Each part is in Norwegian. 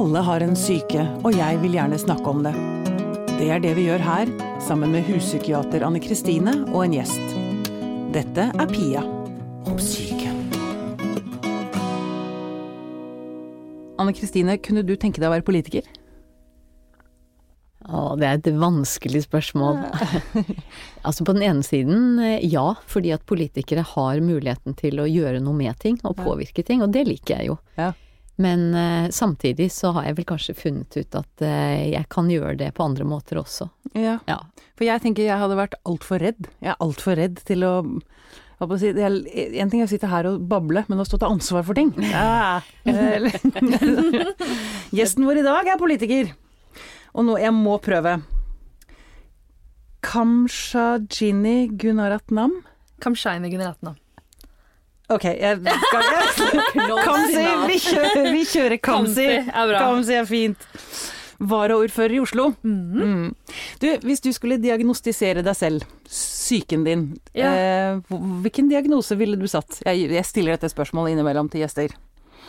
Alle har en syke, og jeg vil gjerne snakke om det. Det er det vi gjør her, sammen med huspsykiater Anne Kristine og en gjest. Dette er Pia om syke. Anne Kristine, kunne du tenke deg å være politiker? Å, det er et vanskelig spørsmål. altså på den ene siden eh, ja, fordi at politikere har muligheten til å gjøre noe med ting og påvirke ting, og det liker jeg jo. Ja. Men eh, samtidig så har jeg vel kanskje funnet ut at eh, jeg kan gjøre det på andre måter også. Ja. Ja. For jeg tenker jeg hadde vært altfor redd. Jeg er altfor redd til å hva si, er, En ting er å sitte her og bable, men å stå til ansvar for ting ja. Gjesten vår i dag er politiker. Og nå, jeg må prøve. Kamshajini Gunaratnam. Kamshaini Gunaratnam. Ok, jeg skal Kamsi, vi kjører, vi kjører Kamzy. Kamzy er er fint. Varaordfører i Oslo. Mm. Du, hvis du skulle diagnostisere deg selv, psyken din, Ja. eh, hvilken diagnose ville du satt? Jeg, jeg stiller dette spørsmålet innimellom til gjester.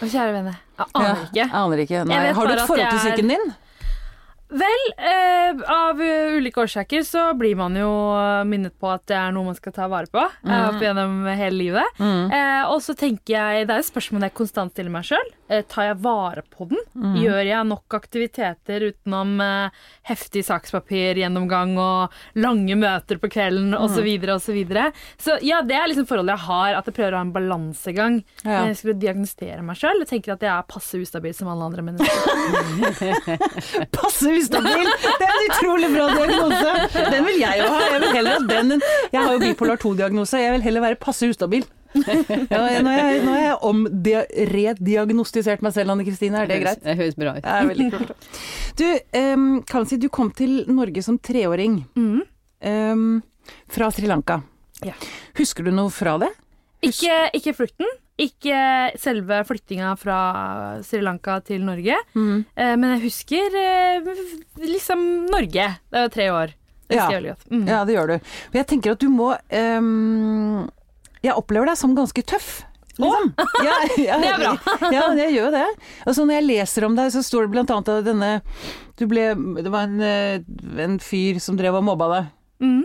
Å, kjære vene. Jeg aner ikke. Ja, aner ikke. Nei. Jeg Har du et forhold til er- psyken din? Vel, eh, av uh, ulike årsaker så blir man jo uh, minnet på at det er noe man skal ta vare på eh, opp gjennom hele livet. Eh, og så tenker jeg, det er et spørsmål jeg konstant stiller meg sjøl. Eh, tar jeg vare på den? Gjør jeg nok aktiviteter utenom eh, heftig sakspapirgjennomgang og lange møter på kvelden osv. Så, videre, og så, ja, det er liksom forholdet jeg har, at jeg prøver å ha en balansegang. Ja. Jeg skulle diagnostere meg sjøl. Tenker at jeg er passe ustabil som alle andre mennesker. Passe ustabil! Det er en utrolig bra diagnose! Den vil jeg jo ha. Jeg vil heller ha den enn Jeg har jo bipolar 2-diagnose. Jeg vil heller være passe ustabil. Ja, nå har jeg, jeg omrediagnostisert meg selv, Anne Kristine. Er det greit? Det høres bra ut. Det er veldig kult. Du, um, Kansi, du kom til Norge som treåring. Mm. Um, fra Sri Lanka. Ja. Husker du noe fra det? Ikke, ikke flukten. Ikke selve flyttinga fra Sri Lanka til Norge. Eh, men jeg husker eh, liksom Norge. Det var tre år. Det Ja. jeg veldig godt. Mm. Ja, det gjør du. Men jeg tenker at du må um, Jeg opplever deg som ganske tøff. Liksom. Ja, ja, Det er bra. ja, jeg gjør det. Altså, når jeg leser om deg, så står det blant annet at denne du ble, Det var en, eh, en fyr som drev og mobba deg. Mm.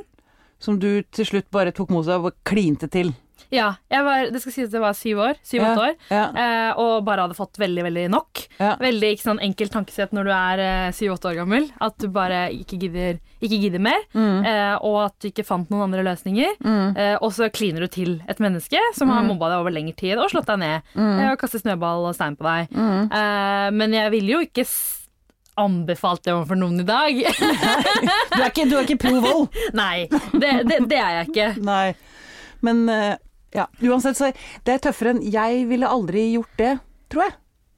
Som du til slutt bare tok mot deg og klinte til. Ja, var, det skal sies at jeg var syv år. Syv-åtte år. Eh, og bare hadde fått veldig, veldig nok. Veldig ikke sånn enkelt tankesett når du er eh, syv-åtte år gammel. At du bare ikke gidder, ikke gidder mer. Mm. Eh, og at du ikke fant noen andre løsninger. Eh, og så kliner du til et menneske som har mobba deg over lengre tid og slått deg ned. Eh, og kastet snøball og stein på deg. Eh, men jeg ville jo ikke anbefalt det overfor noen i dag. Du er ikke, du er ikke pro vold? Nei, det, det, det er jeg ikke. Nei. Men eh, ja, uansett så Det er tøffere enn Jeg ville aldri gjort det, tror jeg.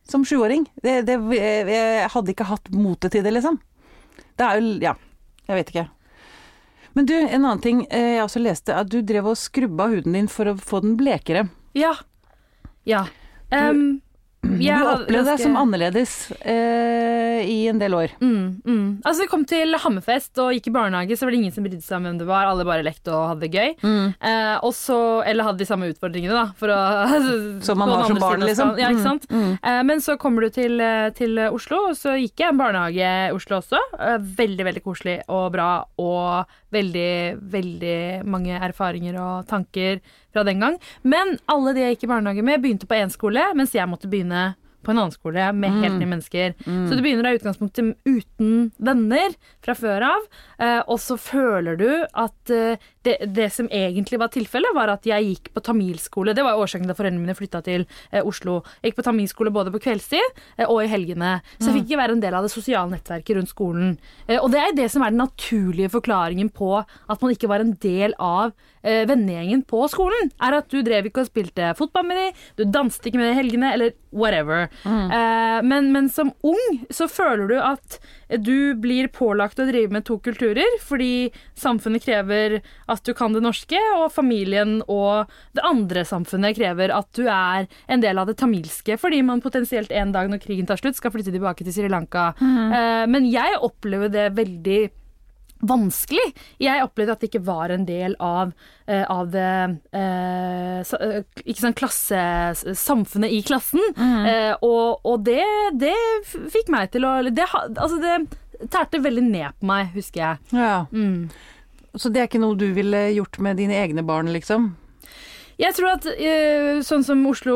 Som sjuåring. Det, det, jeg hadde ikke hatt motet til det, liksom. Det er jo Ja, jeg vet ikke. Men du, en annen ting eh, jeg også leste, at du drev og skrubba huden din for å få den blekere. Ja. Ja. Um, jeg du opplevde deg som annerledes eh, i en del år. Mm, mm. Altså, vi kom til Hammerfest og gikk i barnehage, så var det ingen som brydde seg om hvem du var. Alle bare lekte og hadde det gøy. Mm. Eh, også, eller hadde de samme utfordringene, da. For å, Som man har som barn, liksom. Ja, ikke sant? Mm. Eh, men så kommer du til, eh, til Oslo, og så gikk jeg en barnehage i Oslo også. Eh, veldig, veldig koselig og bra, og veldig, veldig mange erfaringer og tanker fra den gang. Men alle de jeg gikk i barnehage med, begynte på én skole, mens jeg måtte begynne på en annen skole med helt nye mennesker. Så du begynner av i utgangspunktet uten venner fra før av, eh, og så føler du at eh, det, det som egentlig var tilfellet, var at jeg gikk på tamilskole. Det var årsaken da foreldrene mine flytta til eh, Oslo. Jeg gikk på tamilskole både på kveldstid og i helgene. Så jeg fikk ikke være en del av det sosiale nettverket rundt skolen. Eh, og det er det som er den naturlige forklaringen på at man ikke var en del av eh, vennegjengen på skolen. Er at du drev ikke og spilte fotball med dem, du danset ikke med dem i helgene, eller whatever. Eh, men, men som ung så føler du at du blir pålagt å drive med to kulturer, fordi samfunnet krever at du kan det norske, og familien og det andre samfunnet krever at du er en del av det tamilske, fordi man potensielt en dag når krigen tar slutt, skal flytte tilbake til Sri Lanka. Eh, men jeg opplever det veldig vanskelig. Jeg opplevde at det ikke var en del av, uh, av det uh, eh, ikke sånn klasse, samfunnet i klassen. Eh, og og det, det fikk meg til å Det, altså det tærte veldig ned på meg, husker jeg. Ja. Mm. Så det er ikke noe du ville gjort med dine egne barn, liksom? Jeg tror at eh, sånn som Oslo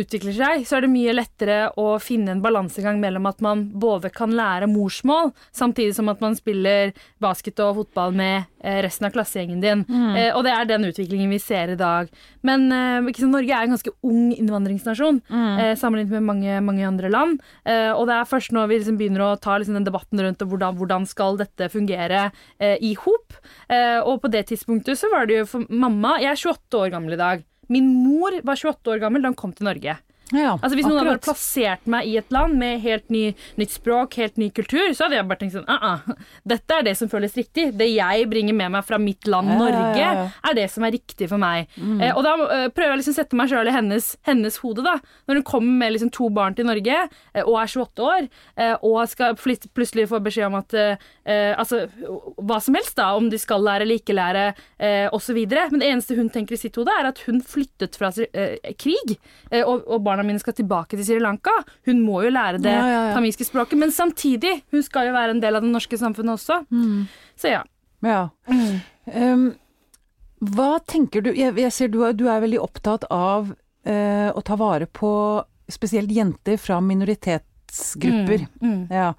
utvikler seg, så er det mye lettere å finne en balansegang mellom at man både kan lære morsmål, samtidig som at man spiller basket og fotball med eh, resten av klassegjengen din. Eh, og det er den utviklingen vi ser i dag. Men Norge er en ganske ung innvandringsnasjon eh, sammenlignet med mange, mange andre land. Og det er først nå vi liksom begynner å ta liksom den debatten rundt hvordan, hvordan skal dette fungere i hop. Og på det tidspunktet så var det jo for mamma Jeg er 28 år gammel i dag. Min mor var 28 år gammel da hun kom til Norge. Ja, Altså Hvis noen hadde plassert meg i et land med helt ny, nytt språk, helt ny kultur, så hadde jeg bare tenkt sånn uh -uh. Dette er det som føles riktig. Det jeg bringer med meg fra mitt land, Ja, Norge, ja, er det som er riktig for meg. Eh, og da eh, prøver jeg liksom å sette meg sjøl i hennes, hennes hode, da. Når hun kommer med liksom to barn til Norge eh, og er 28 år, eh, og skal plutselig få beskjed om at eh, eh, Altså hva som helst, da. Om de skal lære eller ikke lære, eh, osv. Men det eneste hun tenker i sitt hode, er at hun flyttet fra krig, og, og barna mine skal tilbake til Sri Lanka. Hun må jo lære det Ja, ja, ja. tamilske språket, men samtidig, hun skal jo være en del av det norske samfunnet også. Så ja. Ja. Um, hva tenker du Jeg, jeg ser du du er veldig opptatt av uh, å ta vare på spesielt jenter fra minoritetsgrupper. Mm. Ja.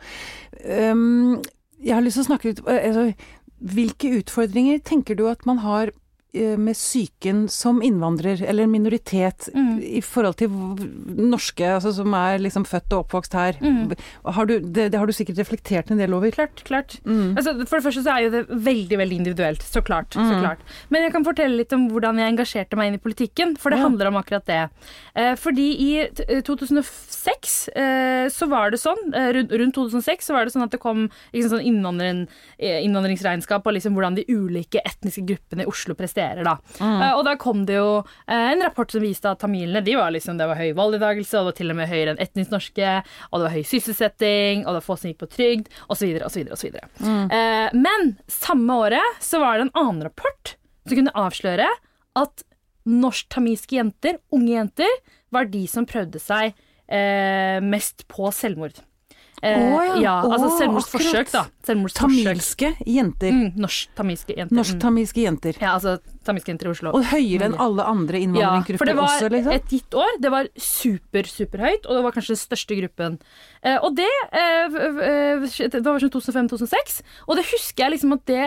Um, jeg har lyst til å snakke ut eh, altså, Hvilke utfordringer tenker du at man har med psyken som innvandrer eller minoritet Mm. i forhold til norske, altså som er liksom født og oppvokst her? Mm. Har du, det, det har du sikkert reflektert en del over? Klart, klart. Mm. Altså, for det første så er jo det veldig veldig individuelt. Så klart. så Mm. klart. Men jeg kan fortelle litt om hvordan jeg engasjerte meg inn i politikken, for det Ja. handler om akkurat det. Eh, fordi i eh, 2006 eh, så var det sånn, eh, rundt, rundt 2006 så var det sånn at det kom liksom sånn innvandring, eh, innvandringsregnskap og liksom hvordan de ulike etniske gruppene i Oslo presterer. da. Eh, og da kom det jo eh, en rapport som viste at tamilene de var liksom, det var høy valgdeltakelse, og det var til og med høyere enn etnisk norske, og det var høy sysselsetting, og det var få som gikk på trygd, osv. osv. osv. Men samme året så var det en annen rapport som kunne avsløre at norsk-tamilske jenter, unge jenter, var de som prøvde seg eh, mest på selvmord. Eh, oh, ja. altså Å, selvmordsforsøk, da. Selvmordsforsøk. Tamilske jenter. Mm, Norsk-tamilske jenter. Mm. Norsk-tamilske jenter. Ja, altså tamilske jenter i Oslo. Og høyere enn alle andre Ja, for det var også, liksom? et gitt år. Det var super, superhøyt, og det var kanskje den største gruppen. Eh, og det, eh, eh, det var sånn 2005-2006, og det husker jeg liksom at det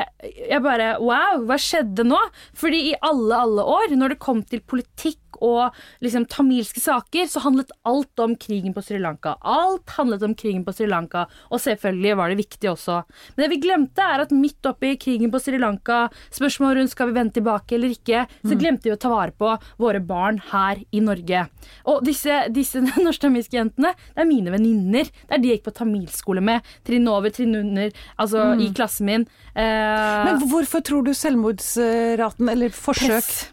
Jeg bare Wow, hva skjedde nå? Fordi i alle, alle år, når det kom til politikk og liksom tamilske saker, så handlet alt om krigen på Sri Lanka. Alt handlet om krigen på Sri Lanka, og selvfølgelig var det viktig også. Men det vi glemte, er at midt oppi krigen på Sri Lanka, spørsmål rundt skal vi vende tilbake eller ikke, så glemte vi å ta vare på våre barn her i Norge. Og disse, disse norsk-tamilske jentene, det er mine venninner. Det er de jeg gikk på tamilskole med. Trinn over, trinn under, altså i klassen min. Eh, Men hvorfor tror du selvmordsraten, eller forsøk press.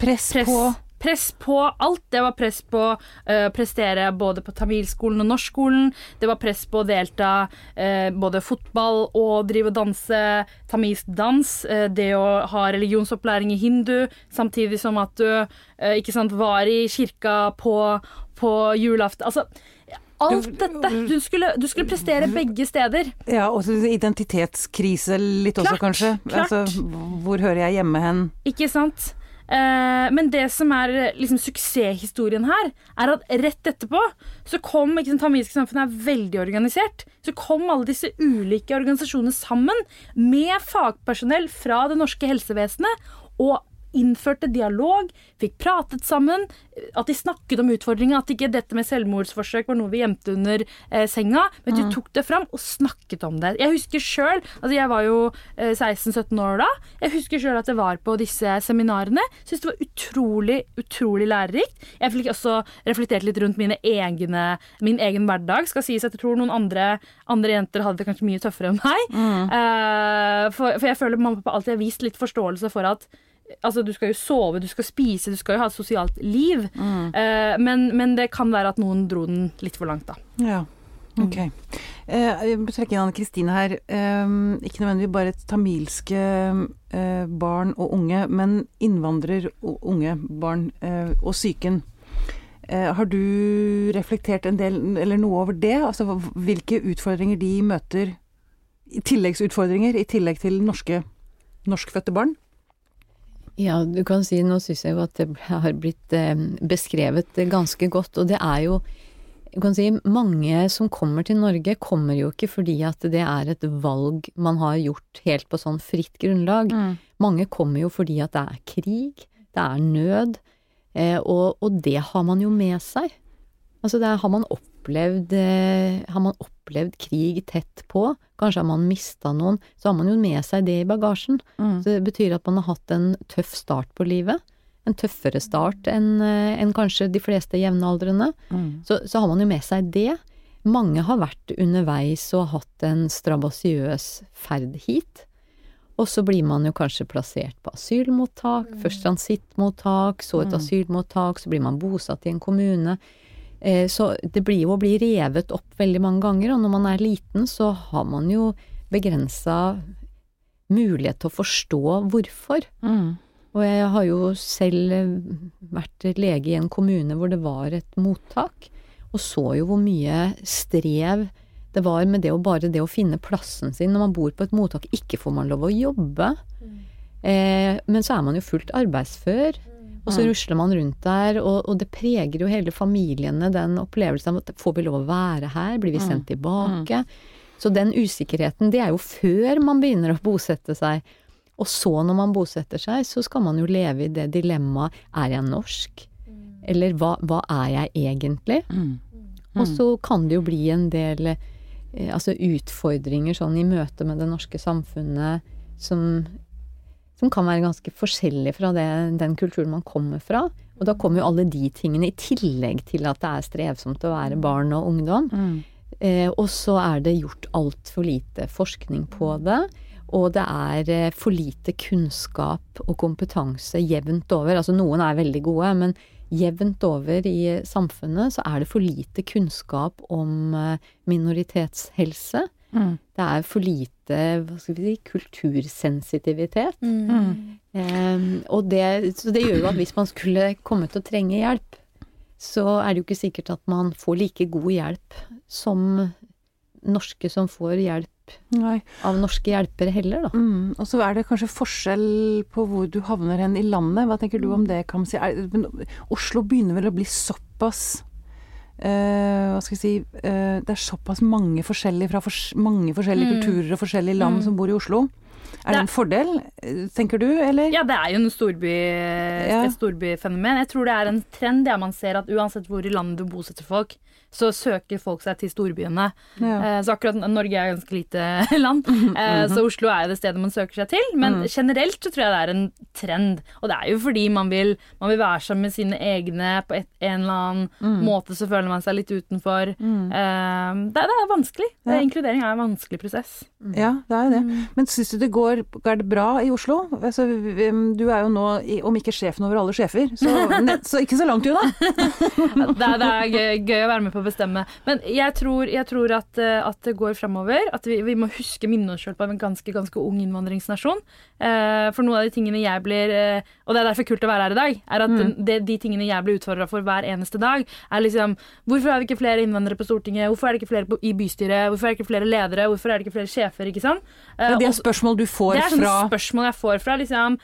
Press, Press. på Press på alt. Det var press på å prestere både på tamilskolen og norskskolen. Det var press på å delta uh, både fotball og drive og danse tamilsk dans. Uh, det å ha religionsopplæring i hindu, samtidig som at du eh, ikke sant, var i kirka på, på julaften. Altså, alt dette. Du skulle, du skulle prestere begge steder. Ja, og identitetskrise litt også, kanskje. klart. Altså, hvor hører jeg hjemme hen? Ikke sant? Eh, men det som er eh, liksom, suksesshistorien her, er at rett etterpå så kom ikke sant, Tamilske samfunnet er veldig organisert. Så kom alle disse ulike organisasjonene sammen med fagpersonell fra det norske helsevesenet og innførte dialog, fikk pratet sammen, at de snakket om utfordringer, at ikke dette med selvmordsforsøk var noe vi gjemte under eh, senga, men de tok det fram og snakket om det. Jeg husker sjøl, altså jeg var jo eh, 16-17 år da, jeg husker sjøl at jeg var på disse seminarene, Syns det var utrolig, utrolig lærerikt. Jeg fikk også reflektert litt rundt mine egne, min egen hverdag, skal sies at jeg tror noen andre, andre jenter hadde det kanskje mye tøffere enn meg, Eh, for, for jeg føler mamma og pappa alltid har vist litt forståelse for at Altså, du skal jo sove, du skal spise, du skal jo ha et sosialt liv. Eh, men, men det kan være at noen dro den litt for langt, da. Ja, ok. Eh, Jeg må trekke inn Anne Kristine her. Eh, Ikke nødvendigvis bare tamilske eh, barn og unge, men innvandrer og unge barn eh, og psyken. Eh, Har du reflektert en del, eller noe over det? Altså hvilke utfordringer de møter, tilleggsutfordringer, i tillegg til norske, norskfødte barn? Ja, du kan si, nå syns jeg jo at det har blitt eh, beskrevet ganske godt, og det er jo du kan si, mange som kommer til Norge, kommer jo ikke fordi at det er et valg man har gjort helt på sånn fritt grunnlag. Mange kommer jo fordi at det er krig, det er nød, eh, og, og det har man jo med seg. Altså, det har man opplevd eh, Har man opplevd krig tett på, kanskje har man mista noen, så har man jo med seg det i bagasjen. Så det betyr at man har hatt en tøff start på livet. En tøffere start enn en kanskje de fleste jevnaldrende. Så, så har man jo med seg det. Mange har vært underveis og hatt en strabasiøs ferd hit. Og så blir man jo kanskje plassert på asylmottak, først transittmottak, så et asylmottak, så blir man bosatt i en kommune. Eh, Så det blir jo å bli revet opp veldig mange ganger, og når man er liten så har man jo begrensa mulighet til å forstå hvorfor. Og jeg har jo selv eh, vært lege i en kommune hvor det var et mottak, og så jo hvor mye strev det var med det å bare det å finne plassen sin når man bor på et mottak. Ikke får man lov å jobbe, eh, men så er man jo fullt arbeidsfør. Og så rusler man rundt der, og, og det preger jo hele familiene, den opplevelsen av at får vi lov å være her, blir vi sendt tilbake? Så den usikkerheten, det er jo før man begynner å bosette seg. Og så når man bosetter seg, så skal man jo leve i det dilemmaet er jeg norsk? Eller hva, hva er jeg egentlig? Og så kan det jo bli en del eh, altså utfordringer sånn i møte med det norske samfunnet som, som kan være ganske forskjellig fra det, den kulturen man kommer fra. Og da kommer jo alle de tingene i tillegg til at det er strevsomt å være barn og ungdom. Eh, og så er det gjort altfor lite forskning på det. Og det er eh, for lite kunnskap og kompetanse jevnt over. Altså noen er veldig gode, men jevnt over i samfunnet så er det for lite kunnskap om eh, minoritetshelse. Det er for lite hva skal vi si, kultursensitivitet. Eh, og det, så det gjør jo at hvis man skulle komme til å trenge hjelp, så er det jo ikke sikkert at man får like god hjelp som norske som får hjelp Nei. av norske hjelpere heller, da. Mm. Og så er det kanskje forskjell på hvor du havner hen i landet. Hva tenker du om det, Kamzy? Oslo begynner vel å bli såpass eh, Hva skal jeg si uh, Det er såpass mange forskjellige fra fors mange forskjellige kulturer og forskjellige land som bor i Oslo. Er det en fordel, eh, tenker du, eller? Ja, det er jo storby, Ja. et storbyfenomen. Jeg tror det er en trend ja, man ser at uansett hvor i landet du bosetter folk, så søker folk seg til storbyene. Ja. Eh, Så akkurat Norge er ganske lite land, eh, så Oslo er jo det stedet man søker seg til. Men generelt så tror jeg det er en trend. Og det er jo fordi man vil, man vil være sammen med sine egne på et, en eller annen måte, så føler man seg litt utenfor. Eh, Det, det er vanskelig. Ja. Inkludering er en vanskelig prosess. Ja, det er jo det. Men syns du det går Er det bra i Oslo? Altså, du er jo nå, om ikke sjefen over alle sjefer, så, så ikke så langt unna. det, det er gøy å være med på å bestemme. Men jeg tror, jeg tror at, eh, at det går framover. At vi, vi må huske minne oss selv på en ganske, ganske ung innvandringsnasjon. Eh, for noe av de tingene jeg blir eh, Og det er derfor kult å være her i dag. Er at Mm. de, De tingene jeg blir utfordra for hver eneste dag, er liksom Hvorfor er det ikke flere innvandrere på Stortinget? Hvorfor er det ikke flere på, i bystyret? Hvorfor er det ikke flere ledere? Hvorfor er det ikke flere sjefer? Ikke sant? Eh, Det er spørsmål du får fra det er sånne fra spørsmål jeg får fra liksom,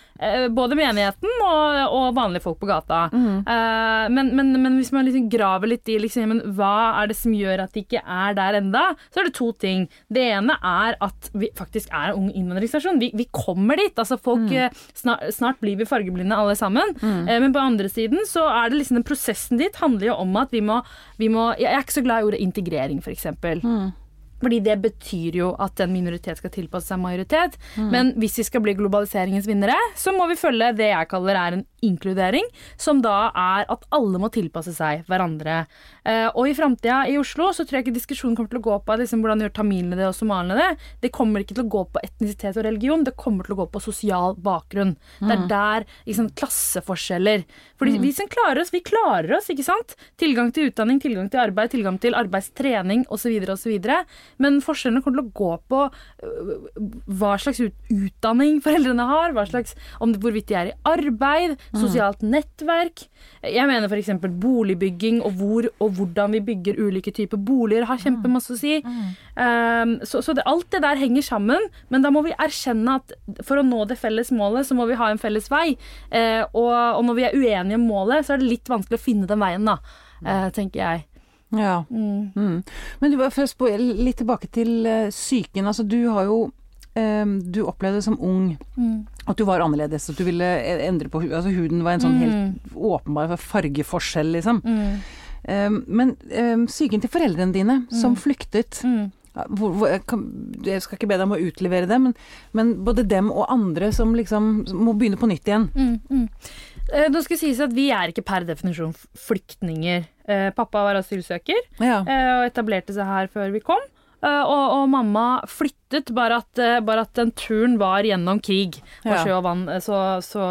både menigheten og, og vanlige folk på gata. Mm. Eh, men, men, men hvis man liksom graver litt i liksom, men hva er det som gjør at de ikke er der enda, så er det to ting. Det ene er at vi faktisk er en ung innvandringsstasjon. Vi, vi kommer dit. altså folk, mm. snart, snart blir vi fargeblinde alle sammen. Mm. men på andre siden så er det liksom den prosessen dit handler jo om at vi må, vi må Jeg er ikke så glad i ordet integrering, f.eks. Fordi det betyr jo at en minoritet skal tilpasse seg majoritet. Men hvis vi skal bli globaliseringens vinnere, så må vi følge det jeg kaller er en inkludering, som da er at alle må tilpasse seg hverandre. Eh, og i framtida i Oslo så tror jeg ikke diskusjonen kommer til å gå på liksom, hvordan gjør tamilene det og somalene det. Det kommer ikke til å gå på etnisitet og religion, det kommer til å gå på sosial bakgrunn. Det er der liksom, klasseforskjeller. Fordi vi som klarer oss, vi klarer oss, ikke sant? Tilgang til utdanning, tilgang til arbeid, tilgang til arbeidstrening osv. osv. men forskjellene kommer til å gå på øh, hva slags utdanning foreldrene har, hva slags, om det, hvorvidt de er i arbeid, sosialt nettverk. Jeg mener f.eks. boligbygging og hvor og hvordan vi bygger ulike typer boliger har kjempemasse å si. Um, så så det, alt det der henger sammen, men da må vi erkjenne at for å nå det felles målet, så må vi ha en felles vei. Uh, og, og når vi er uenige om målet, så er det litt vanskelig å finne den veien, da, uh, tenker jeg. Ja. Mm. Mm. Men for å spå litt tilbake til eh, psyken. Altså, du har jo eh, Du opplevde som ung Mm. at du var annerledes, at du ville e- endre på Altså huden var en sånn helt åpenbar fargeforskjell, liksom. Mm. Um, men psyken til foreldrene dine, som flyktet Mm. hvor, hvor, jeg, kan, jeg skal ikke be deg om å utlevere det, men, men både dem og andre som liksom må begynne på nytt igjen. Mm, mm. Eh, Nå skal det sies at Vi er ikke per definisjon flyktninger. Eh, pappa var asylsøker Ja. eh, og etablerte seg her før vi kom. Eh, og, og mamma flyttet, bare at, eh, bare at den turen var gjennom krig og Ja. sjø og vann. eh, Så, så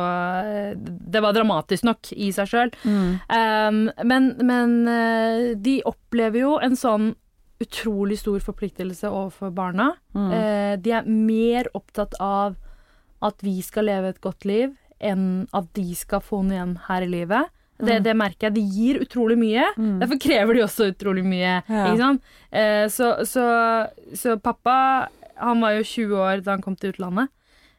eh, det var dramatisk nok i seg sjøl. Mm. men men de opplever jo en sånn utrolig stor forpliktelse overfor barna. Mm. Eh, de er mer opptatt av at vi skal leve et godt liv, enn at de skal få noe igjen her i livet. Det, det merker jeg. De gir utrolig mye. Derfor krever de også utrolig mye. Ja. Eh, så, så, så pappa han var jo 20 år da han kom til utlandet.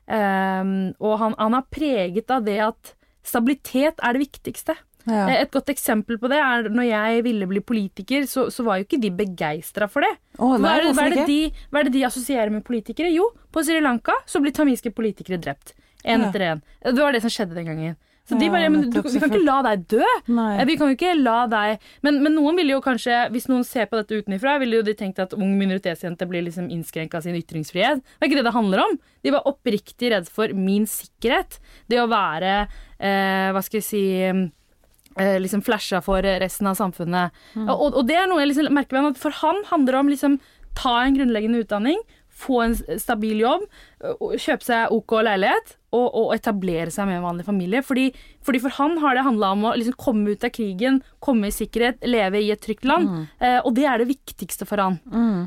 Eh, og han, han er preget av det at stabilitet er det viktigste. Ja. Eh, Et godt eksempel på det er når jeg ville bli politiker, så, så var jo ikke de begeistra for det. Oh, nei, hva, er det, hva, er det de, hva er det de assosierer med politikere? Jo, på Sri Lanka så blir tamilske politikere drept. Én Ja. etter én. Det var det som skjedde den gangen. Så de Ja, bare, men du, Vi kan ikke la deg dø! Nei. Vi kan jo ikke la deg men, men noen ville jo kanskje, hvis noen ser på dette utenfra, ville jo de tenkt at ung minoritetsjente blir liksom innskrenka sin ytringsfrihet. Det er ikke det det handler om. De var oppriktig redd for min sikkerhet. Det å være eh, Hva skal jeg si eh, liksom flasha for resten av samfunnet. Og, og det er noe jeg liksom merker at for han handler det om liksom ta en grunnleggende utdanning, få en stabil jobb, kjøpe seg OK leilighet og, og etablere seg med en vanlig familie. Fordi, fordi for han har det handla om å liksom komme ut av krigen, komme i sikkerhet, leve i et trygt land. Eh, og det er det viktigste for han.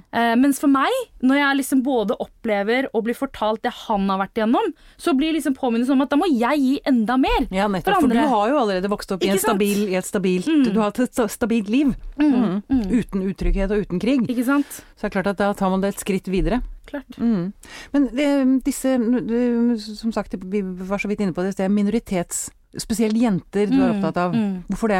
Eh, mens for meg, når jeg liksom både opplever og blir fortalt det han har vært igjennom, så blir liksom påminnelsen om at da må jeg gi enda mer. Ja, nettopp. For, andre. du har jo allerede vokst opp i, en stabil, i et stabilt Du har hatt et stabilt liv. Mm. Uten utrygghet og uten krig. Så det er klart at da tar man det et skritt videre. Klart. Mm. Men eh, disse, som sagt, vi var så vidt inne på det i sted, minoritets... Spesielt jenter du er opptatt av. mm. Hvorfor det?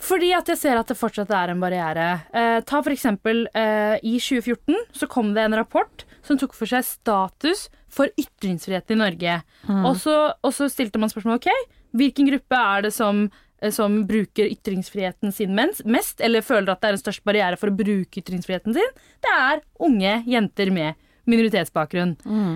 Fordi at jeg ser at det fortsatt er en barriere. Eh, ta for eksempel eh, i 2014 så kom det en rapport som tok for seg status for ytringsfrihet i Norge. Og, så, og så stilte man spørsmål ok, hvilken gruppe er det som eh, som bruker ytringsfriheten sin mest, eller føler at det er en størst barriere for å bruke ytringsfriheten sin, det er unge jenter med minoritetsbakgrunn.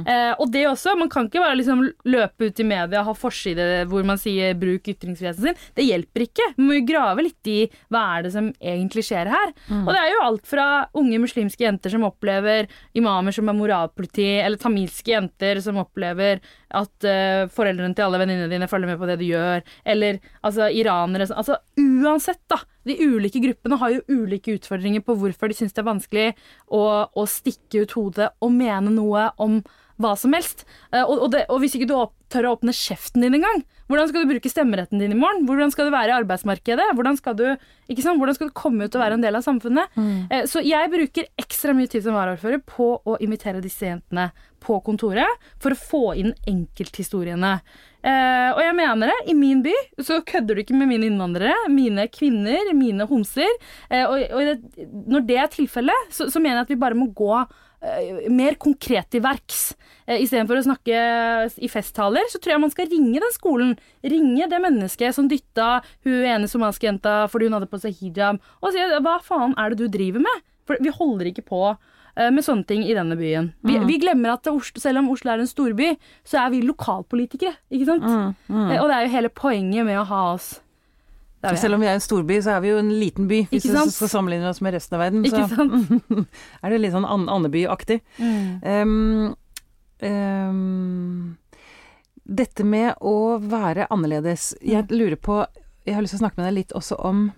Eh, og det også, man kan ikke bare liksom løpe ut i media og ha forside hvor man sier 'bruk ytringsfriheten sin'. Det hjelper ikke. Man må jo grave litt i hva er det som egentlig skjer her. Og det er jo alt fra unge muslimske jenter som opplever imamer som er moralpoliti, eller tamilske jenter som opplever at uh, foreldrene til alle venninnene dine følger med på det du gjør, eller altså iranere Altså uansett, da. De ulike gruppene har jo ulike utfordringer på hvorfor de syns det er vanskelig å, å stikke ut hodet og mene noe om hva som helst. Eh, og, og, det, og hvis ikke du opp, tør å åpne kjeften din engang, hvordan skal du bruke stemmeretten din i morgen? Hvordan skal du være i arbeidsmarkedet? Hvordan skal du, ikke sant? Hvordan skal du komme ut og være en del av samfunnet? Mm. så jeg bruker ekstra mye tid som varaordfører på å invitere disse jentene på kontoret for å få inn enkelthistoriene. Eh, og jeg mener det, i min by så kødder du ikke med mine innvandrere, mine kvinner, mine homser. Eh, og og det, når det er tilfellet, så, så mener jeg at vi bare må gå eh, mer konkret til verks. Eh, Istedenfor å snakke i festtaler, så tror jeg man skal ringe den skolen. Ringe det mennesket som dytta hun ene somaliske jenta fordi hun hadde på seg hijab, og si hva faen er det du driver med? For vi holder ikke på eh, med sånne ting i denne byen. Vi, vi glemmer at Oslo, selv om Oslo er en storby, så er vi lokalpolitikere, ikke sant? Eh, Og det er jo hele poenget med å ha oss. Selv om vi er en storby, så er vi jo en liten by. Hvis vi skal sammenligne oss med resten av verden. Ikke så sant? er det litt sånn An- Andeby-aktig. Mm. Um, um, dette med å være annerledes Jeg Mm. lurer på Jeg har lyst til å snakke med deg litt også om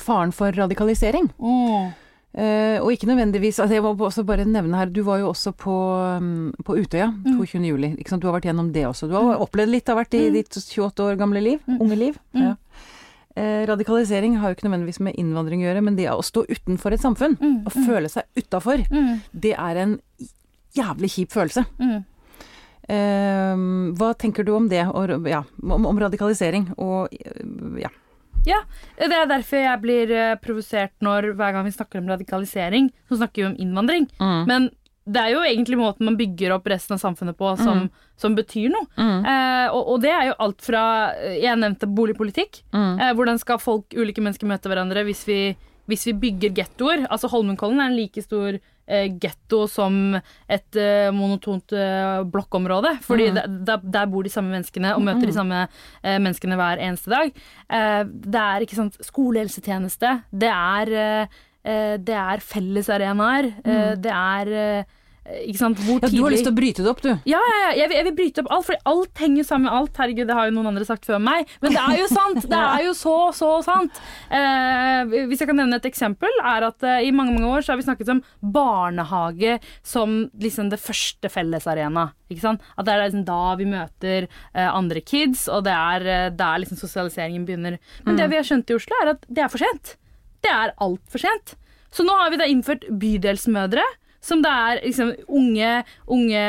faren for radikalisering. Mm. Uh, og ikke nødvendigvis altså Jeg må også bare nevne her, du var jo også på, um, på Utøya 22. juli. Du har vært gjennom det også. Du har opplevd litt, har vært i ditt 28 år gamle liv. Unge liv. Ja. Eh, radikalisering har jo ikke nødvendigvis med innvandring å gjøre, men det å stå utenfor et samfunn, og føle seg utafor, det er en jævlig kjip følelse. Uh, hva tenker du om det, og, ja, om, om radikalisering og ja. Ja, det er derfor jeg blir eh, provosert når hver gang vi snakker om radikalisering, så snakker vi om innvandring. Men det er jo egentlig måten man bygger opp resten av samfunnet på som, som betyr noe. Eh, og, og det er jo alt fra eh, Jeg nevnte boligpolitikk. Eh, hvordan skal folk, ulike mennesker møte hverandre hvis vi, hvis vi bygger gettoer? Altså Holmenkollen er en like stor eh, getto som et eh, monotont eh, blokkområde. Fordi der, der, der bor de samme menneskene og møter de samme eh, menneskene hver eneste dag. Eh, det er ikke sant, skolehelsetjeneste. Det er, det er fellesarenaer. Mm. det er eh, sant, ja. Du har lyst til å bryte det opp, du. ja, ja, ja. Jeg, vil, jeg vil bryte opp alt, for alt henger sammen med alt. Herregud, det har jo noen andre sagt før meg. Men det er jo sant! Det er jo så, så sant. Eh, hvis jeg kan nevne et eksempel, er at eh, i mange mange år så har vi snakket om barnehage som liksom det første fellesarena. Ikke sant? At det er liksom da vi møter eh, andre kids, og det er eh, der liksom sosialiseringen begynner. Men det vi har skjønt i Oslo, er at det er for sent. Det er altfor sent. Så nå har vi da innført bydelsmødre. Som det er liksom unge, unge,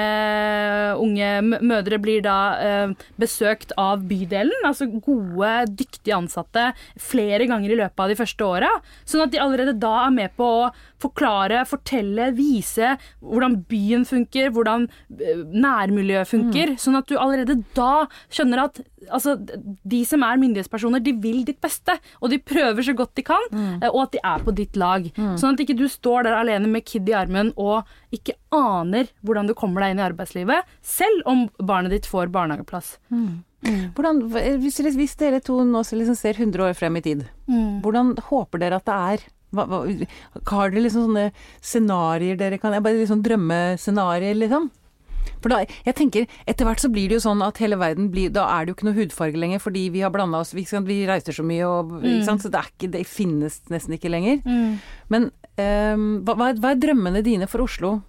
unge mødre blir da eh, besøkt av bydelen. Altså gode, dyktige ansatte flere ganger i løpet av de første åra. Sånn at de allerede da er med på å forklare, fortelle, vise hvordan byen funker, hvordan eh, nærmiljøet funker. Sånn at du allerede da skjønner at altså, de som er myndighetspersoner, de vil ditt beste. Og de prøver så godt de kan, mm. og at de er på ditt lag. Sånn at ikke du står der alene med kid i armen og ikke aner hvordan du kommer deg inn i arbeidslivet, selv om barnet ditt får barnehageplass. Hvordan, hvis, hvis dere to nå liksom ser 100 år frem i tid, hvordan håper dere at det er? Hva, hva, har dere liksom sånne scenarioer dere kan Bare liksom drømmescenarioer, liksom? For da, jeg tenker, Etter hvert så blir det jo sånn at hele verden blir Da er det jo ikke noe hudfarge lenger, fordi vi har blanda oss vi, vi reiser så mye, og, ikke sant, så det, er ikke, det finnes nesten ikke lenger. Men um, hva, hva er- hva er drømmene dine for Oslo?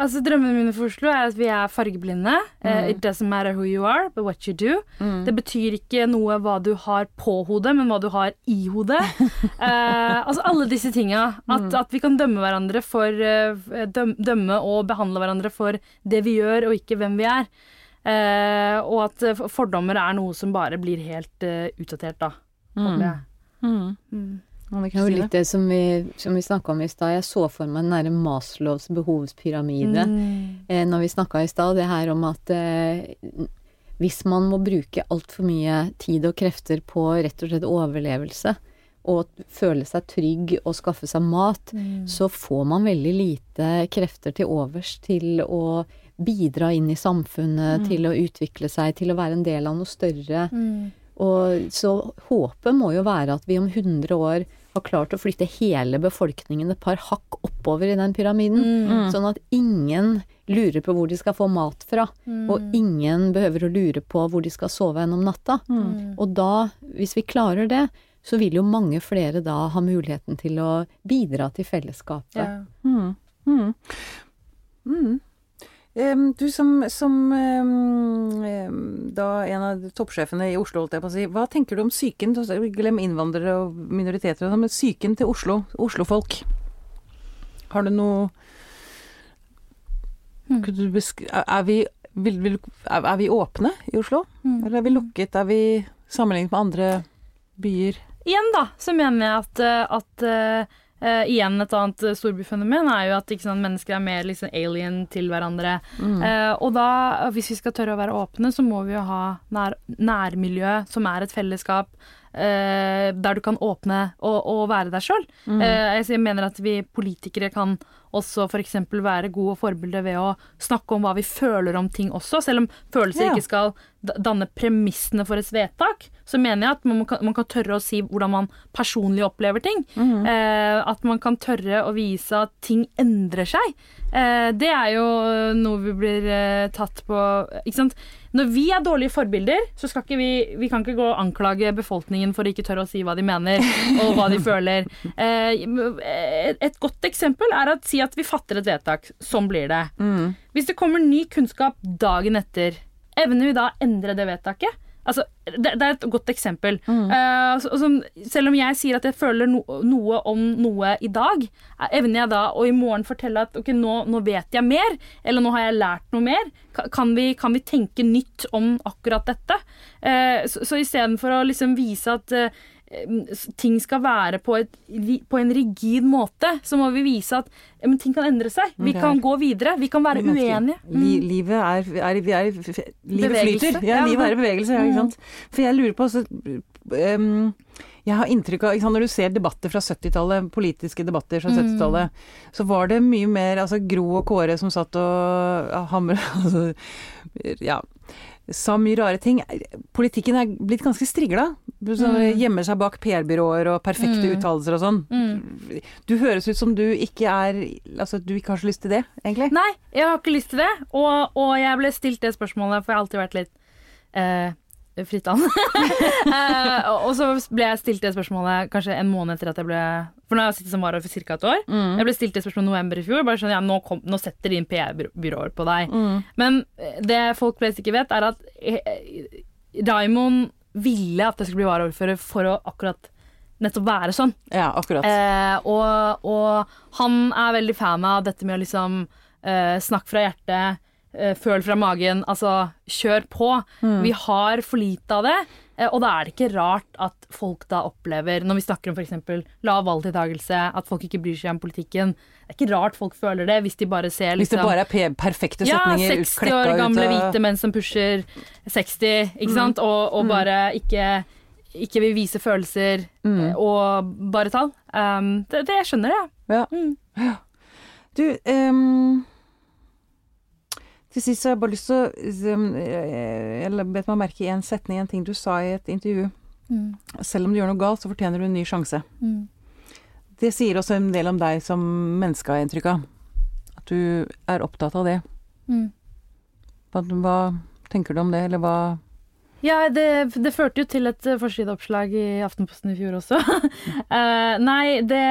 Altså Drømmene mine for Oslo er at vi er fargeblinde. Eh, it doesn't matter who you are, but what you do. Det betyr ikke noe hva du har på hodet, men hva du har i hodet. uh, altså alle disse tinga. At, at vi kan dømme hverandre for uh, døm, Dømme og behandle hverandre for det vi gjør, og ikke hvem vi er. Og at fordommer er noe som bare blir helt utdatert, da. Håper jeg. Anne Det er jo litt det som vi, som vi snakka om i stad. Jeg så for meg den derre Maslows behovspyramide eh, når vi snakka i stad. Det her om at eh, hvis man må bruke altfor mye tid og krefter på rett og slett overlevelse, og føle seg trygg og skaffe seg mat, så får man veldig lite krefter til overs til å bidra inn i samfunnet, til å utvikle seg, til å være en del av noe større. Og så håpet må jo være at vi om 100 år har klart å flytte hele befolkningen et par hakk oppover i den pyramiden. Sånn at ingen lurer på hvor de skal få mat fra. Og ingen behøver å lure på hvor de skal sove gjennom natta. Og da, hvis vi klarer det, så vil jo mange flere da ha muligheten til å bidra til fellesskapet. Ja. Mm. Mm. Mm. Du som, som da en av toppsjefene i Oslo, holdt jeg på å si, hva tenker du om psyken? Glem innvandrere og minoriteter, og sånn, men psyken til Oslo, Oslofolk. Har du noe Kunne du. Er vi, vil, vil, er, vi åpne i Oslo? Eller er vi lukket? Er vi sammenlignet med andre byer? Igjen da, så mener jeg at, eh, at eh, igjen et annet eh, storbyfenomen er jo at ikke sant, mennesker er mer liksom alien til hverandre. Eh, og da, hvis vi skal tørre å være åpne, så må vi jo ha nær, nærmiljø som er et fellesskap. Eh, der du kan åpne og, og være deg sjøl. jeg mener at vi politikere kan også f.eks. være gode forbilder ved å snakke om hva vi føler om ting også. Selv om følelser Ja. ikke skal danne premissene for et vedtak, så mener jeg at man kan, man kan tørre å si hvordan man personlig opplever ting. Eh, at man kan tørre å vise at ting endrer seg. Eh, det er jo noe vi blir eh, tatt på Ikke sant. Når vi er dårlige forbilder, så skal ikke vi Vi kan ikke gå og anklage befolkningen for å ikke tørre å si hva de mener, og hva de føler. Eh, et godt eksempel er å si at vi fatter et vedtak. Sånn blir det. Hvis det kommer ny kunnskap dagen etter, evner vi da å endre det vedtaket? Altså, det, det, er et godt eksempel. Mm. Uh, så, så, selv om jeg sier at jeg føler no, noe om noe i dag, evner jeg da å i morgen fortelle at ok, nå, nå, vet jeg mer, eller nå har jeg lært noe mer? Kan vi, kan vi tenke nytt om akkurat dette? Uh, så, så istedenfor å liksom vise at uh, ting skal være på, et, på, en rigid måte, så må vi vise at ja, ting kan endre seg. Vi kan gå videre. Vi kan være uenige. Mm. Livet er, er, er Livet flyter. Ja, livet er i bevegelse. Ja, ikke sant. For jeg lurer på så, um, jeg har inntrykk av, Når du ser debatter fra 70-tallet, politiske debatter fra 70-tallet, mm. så var det mye mer altså Gro og Kåre som satt og hamra altså, Ja sa mye rare ting. Politikken er blitt ganske strigla. Mm. Gjemmer seg bak PR-byråer og perfekte mm. uttalelser og sånn. Mm. Du høres ut som du ikke er Altså du ikke har så lyst til det, egentlig? Nei, jeg har ikke lyst til det. Og, og jeg ble stilt det spørsmålet, for jeg har alltid vært litt eh, Frittan. uh, og så ble jeg stilt det spørsmålet kanskje en måned etter at jeg ble For nå har jeg sittet som vara for ca. et år. Mm. Jeg ble stilt det spørsmålet i november i fjor. Bare sånn, ja, nå, kom, nå setter inn PR-byråer på deg. Mm. Men eh, det folk flest ikke vet, er at eh, Raymond ville at jeg skulle bli varaordfører for å akkurat nettopp være sånn. Ja, akkurat. Eh, og, og, han er veldig fan av dette med å liksom eh, snakke fra hjertet føl fra magen. Altså, kjør på. Mm. Vi har for lite av det. Eh, og da er det ikke rart at folk da opplever, når vi snakker om f.eks. lav valgtiltakelse, at folk ikke bryr seg om politikken. Det er ikke rart folk føler det, hvis de bare ser liksom Hvis det liksom bare er perfekte setninger Ja, 60 år gamle ut, hvite menn som pusher 60, ikke mm. sant, og, og mm. bare ikke, ikke vil vise følelser mm. og bare tall. Um, det, det skjønner jeg. Ja. Mm. ja. Du, um til sist har jeg bare lyst til å Jeg bet meg merke i en setning, en ting du sa i et intervju. Mm. Selv om du gjør noe galt, så fortjener du en ny sjanse. Mm. Det sier også en del om deg som menneske, har jeg inntrykk av. At du er opptatt av det. Mm. Hva, hva, tenker du om det, eller hva ja, det, det førte jo til et forsideoppslag i Aftenposten i fjor også. uh, nei, det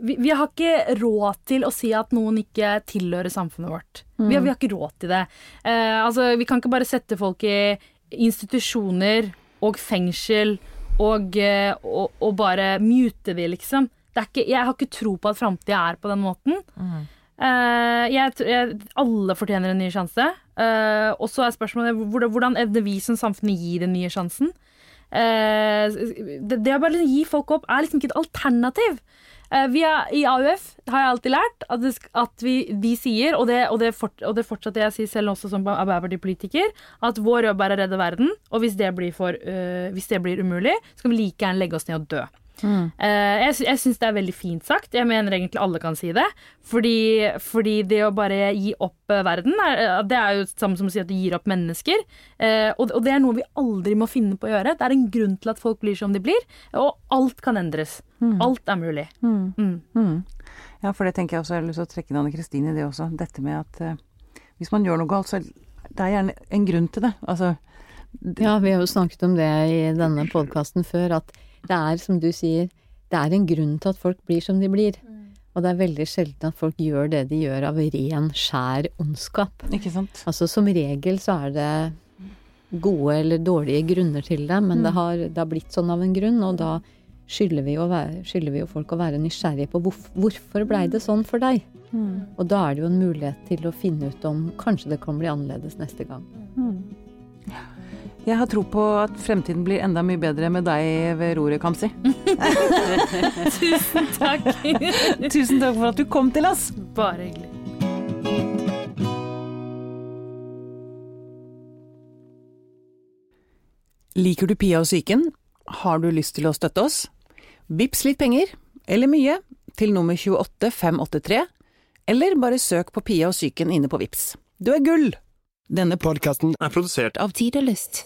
vi, vi, har ikke råd til å si at noen ikke tilhører samfunnet vårt. Mm. Vi, har, vi, har, ikke råd til det. Eh, altså, vi kan ikke bare sette folk i institusjoner og fengsel og, eh, og, og bare mute de, liksom. Ikke, jeg har ikke tro på at framtida er på den måten. Mm. Eh, jeg, jeg, alle fortjener en ny sjanse. Eh, og så er spørsmålet hvordan, evner vi som samfunn å gi den nye sjansen? Eh, det, det å bare gi folk opp er liksom ikke et alternativ. Eh, er, I AUF har jeg alltid lært at, det, at vi, vi, sier, og det, og, det fort, og det, fortsatte jeg sier selv også som Arbeiderpartipolitiker, at vår jobb er å redde verden. Og hvis det blir, for, uh, hvis det blir umulig, så kan vi like gjerne legge oss ned og dø. Mm. Uh, jeg jeg syns det er veldig fint sagt. Jeg mener egentlig alle kan si det. Fordi, fordi det å bare gi opp uh, verden, er, det er jo samme som å si at du gir opp mennesker. Og, og, det er noe vi aldri må finne på å gjøre. Det er en grunn til at folk blir som de blir. Og alt kan endres. Mm. Alt er mulig. Mm. mm. mm. Ja, for det tenker jeg også. Jeg har lyst til å trekke inn Anne Kristine i det også. Dette med at hvis man gjør noe galt, så det er gjerne en grunn til det. Altså ja, vi har jo snakket om det i denne podkasten før, at det er, som du sier, det er en grunn til at folk blir som de blir. Mm. Og det er veldig sjelden at folk gjør det de gjør av ren, skjær ondskap. Ikke sant? Altså som regel så er det gode eller dårlige grunner til det, men mm. det, har, det, har, blitt sånn av en grunn, og da skylder vi jo, skylder vi jo folk å være nysgjerrige på hvorf, hvorfor blei det sånn for deg? Mm. Og da er det jo en mulighet til å finne ut om kanskje det kan bli annerledes neste gang. Mm. Jeg har tro på at fremtiden blir enda mye bedre med deg ved roret, Kamzy. Tusen takk. Tusen takk for at du kom til oss. Bare hyggelig. Liker du Pia og psyken? Har du lyst til å støtte oss? Vips litt penger, eller mye, til nummer 28583, eller bare søk på Pia og psyken inne på Vips. Du er gull! Denne podkasten er produsert av Tid og Lyst.